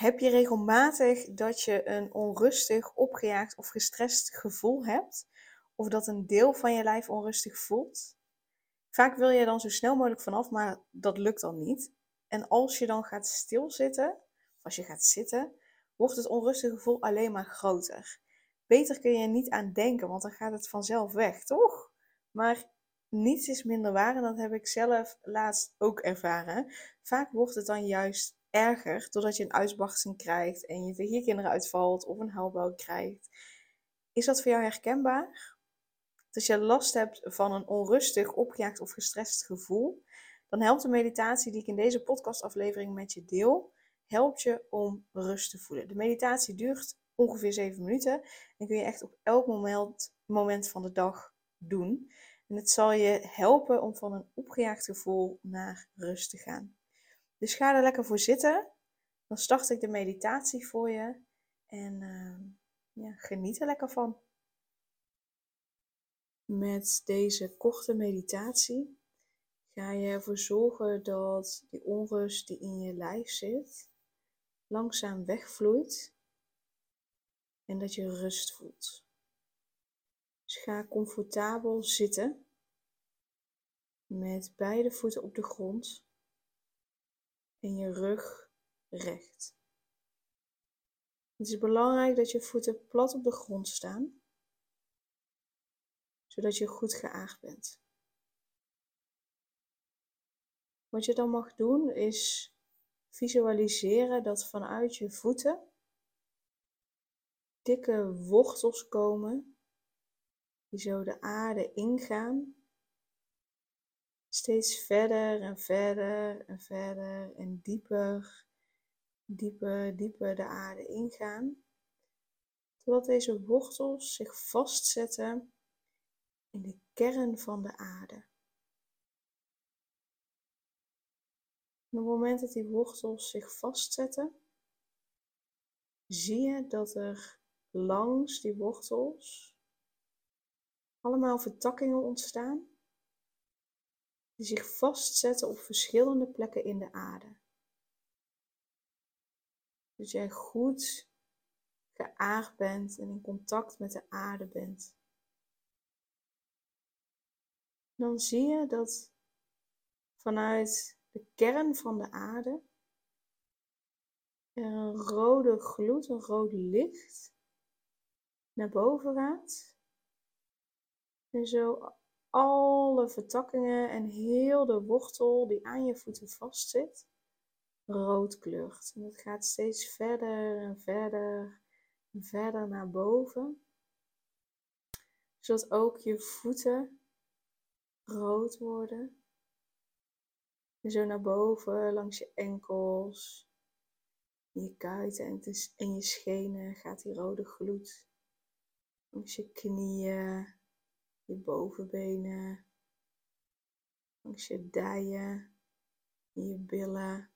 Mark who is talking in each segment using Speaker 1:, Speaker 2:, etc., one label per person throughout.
Speaker 1: Heb je regelmatig dat je een onrustig, opgejaagd of gestrest gevoel hebt? Of dat een deel van je lijf onrustig voelt? Vaak wil je dan zo snel mogelijk vanaf, maar dat lukt dan niet. En als je dan gaat stilzitten, als je gaat zitten, wordt het onrustige gevoel alleen maar groter. Beter kun je er niet aan denken, want dan gaat het vanzelf weg, toch? Maar niets is minder waar en dat heb ik zelf laatst ook ervaren. Vaak wordt het dan juist erger doordat je een uitbarsting krijgt en je tegen je kinderen uitvalt of een huilbouw krijgt. Is dat voor jou herkenbaar? Als je last hebt van een onrustig, opgejaagd of gestrest gevoel, dan helpt de meditatie die ik in deze podcastaflevering met je deel, helpt je om rust te voelen. De meditatie duurt ongeveer 7 minuten en kun je echt op elk moment, moment van de dag doen. En het zal je helpen om van een opgejaagd gevoel naar rust te gaan. Dus ga er lekker voor zitten. Dan start ik de meditatie voor je. En uh, ja, geniet er lekker van. Met deze korte meditatie ga je ervoor zorgen dat die onrust die in je lijf zit, langzaam wegvloeit en dat je rust voelt. Dus ga comfortabel zitten met beide voeten op de grond en je rug recht. Het is belangrijk dat je voeten plat op de grond staan, zodat je goed geaard bent. Wat je dan mag doen is visualiseren dat vanuit je voeten dikke wortels komen die zo de aarde ingaan steeds verder en verder en verder en dieper, dieper, dieper de aarde ingaan. Totdat deze wortels zich vastzetten in de kern van de aarde. op het moment dat die wortels zich vastzetten, zie je dat er langs die wortels allemaal vertakkingen ontstaan die zich vastzetten op verschillende plekken in de aarde. Dus jij goed geaard bent en in contact met de aarde bent. Dan zie je dat vanuit de kern van de aarde er een rode gloed, een rood licht naar boven gaat. En zo alle vertakkingen en heel de wortel die aan je voeten vastzit, rood kleurt. En het gaat steeds verder en verder en verder naar boven. Zodat ook je voeten rood worden. En zo naar boven langs je enkels, je kuiten en je schenen gaat die rode gloed. Langs je knieën, je bovenbenen, langs je dijen, je billen.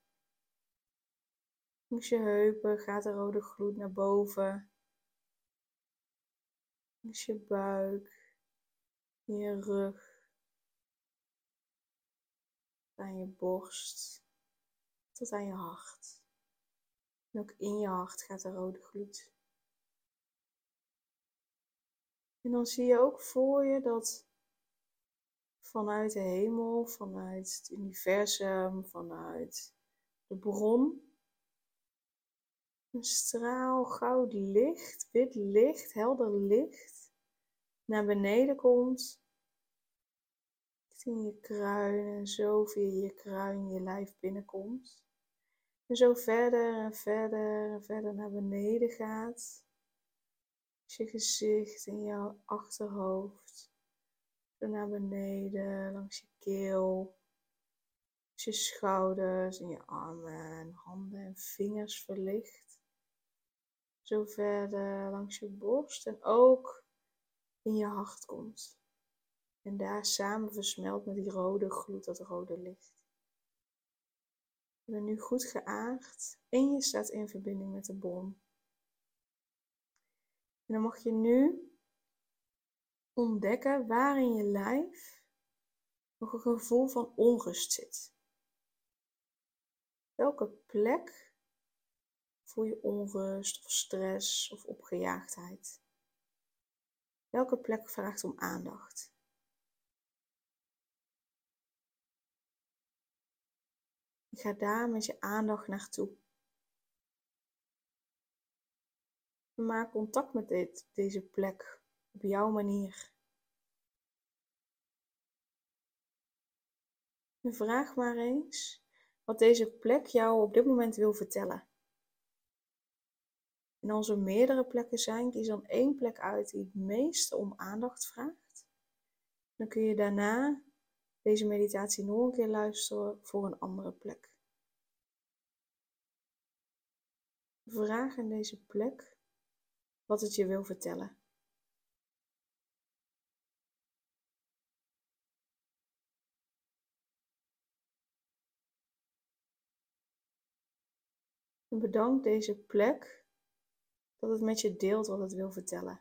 Speaker 1: Langs je heupen gaat de rode gloed naar boven. Langs je buik, je rug, aan je borst, tot aan je hart. En ook in je hart gaat de rode gloed. En dan zie je ook voor je dat vanuit de hemel, vanuit het universum, vanuit de bron, een straal goud licht, wit licht, helder licht naar beneden komt. In je kruin en zo via je kruin je lijf binnenkomt. En zo verder en verder en verder naar beneden gaat je gezicht en jouw achterhoofd. Zo naar beneden, langs je keel. je schouders en je armen en handen en vingers verlicht. Zo verder langs je borst en ook in je hart komt. En daar samen versmelt met die rode gloed, dat rode licht. Je bent nu goed geaard en je staat in verbinding met de bron. En dan mag je nu ontdekken waar in je lijf nog een gevoel van onrust zit. Welke plek voel je onrust of stress of opgejaagdheid? Welke plek vraagt om aandacht? ga daar met je aandacht naartoe. Maak contact met dit, deze plek op jouw manier. En vraag maar eens wat deze plek jou op dit moment wil vertellen. En als er meerdere plekken zijn, kies dan één plek uit die het meeste om aandacht vraagt. Dan kun je daarna deze meditatie nog een keer luisteren voor een andere plek. Vraag in deze plek wat het je wil vertellen. En bedank deze plek dat het met je deelt wat het wil vertellen.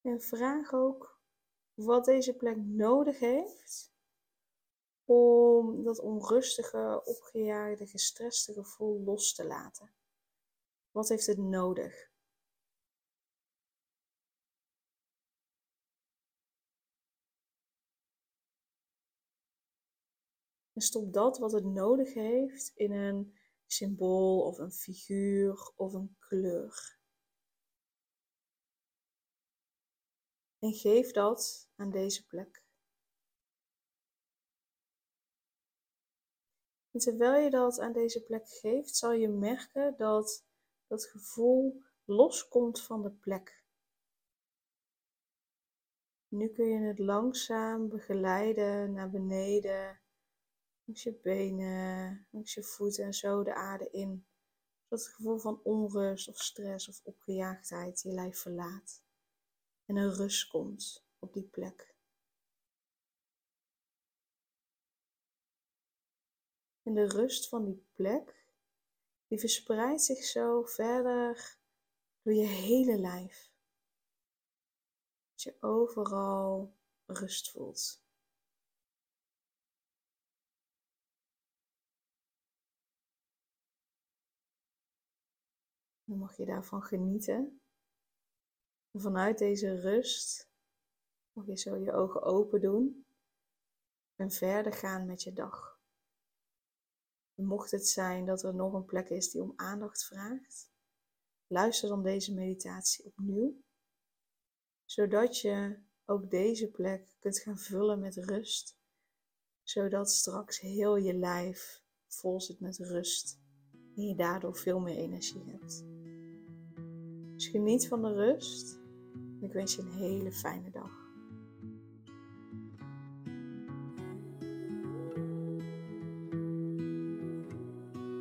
Speaker 1: En vraag ook wat deze plek nodig heeft om dat onrustige, opgejaagde, gestreste gevoel los te laten. Wat heeft het nodig? En stop dat wat het nodig heeft in een symbool of een figuur of een kleur. En geef dat aan deze plek. En terwijl je dat aan deze plek geeft, zal je merken dat dat gevoel loskomt van de plek. Nu kun je het langzaam begeleiden naar beneden, langs je benen, langs je voeten en zo de aarde in. Zodat het gevoel van onrust of stress of opgejaagdheid je lijf verlaat. En een rust komt op die plek. En de rust van die plek, die verspreidt zich zo verder door je hele lijf. Dat je overal rust voelt. Dan mag je daarvan genieten. En vanuit deze rust mag je zo je ogen open doen en verder gaan met je dag. Mocht het zijn dat er nog een plek is die om aandacht vraagt, luister dan deze meditatie opnieuw, zodat je ook deze plek kunt gaan vullen met rust, zodat straks heel je lijf vol zit met rust en je daardoor veel meer energie hebt. Dus geniet van de rust ik wens je een hele fijne dag.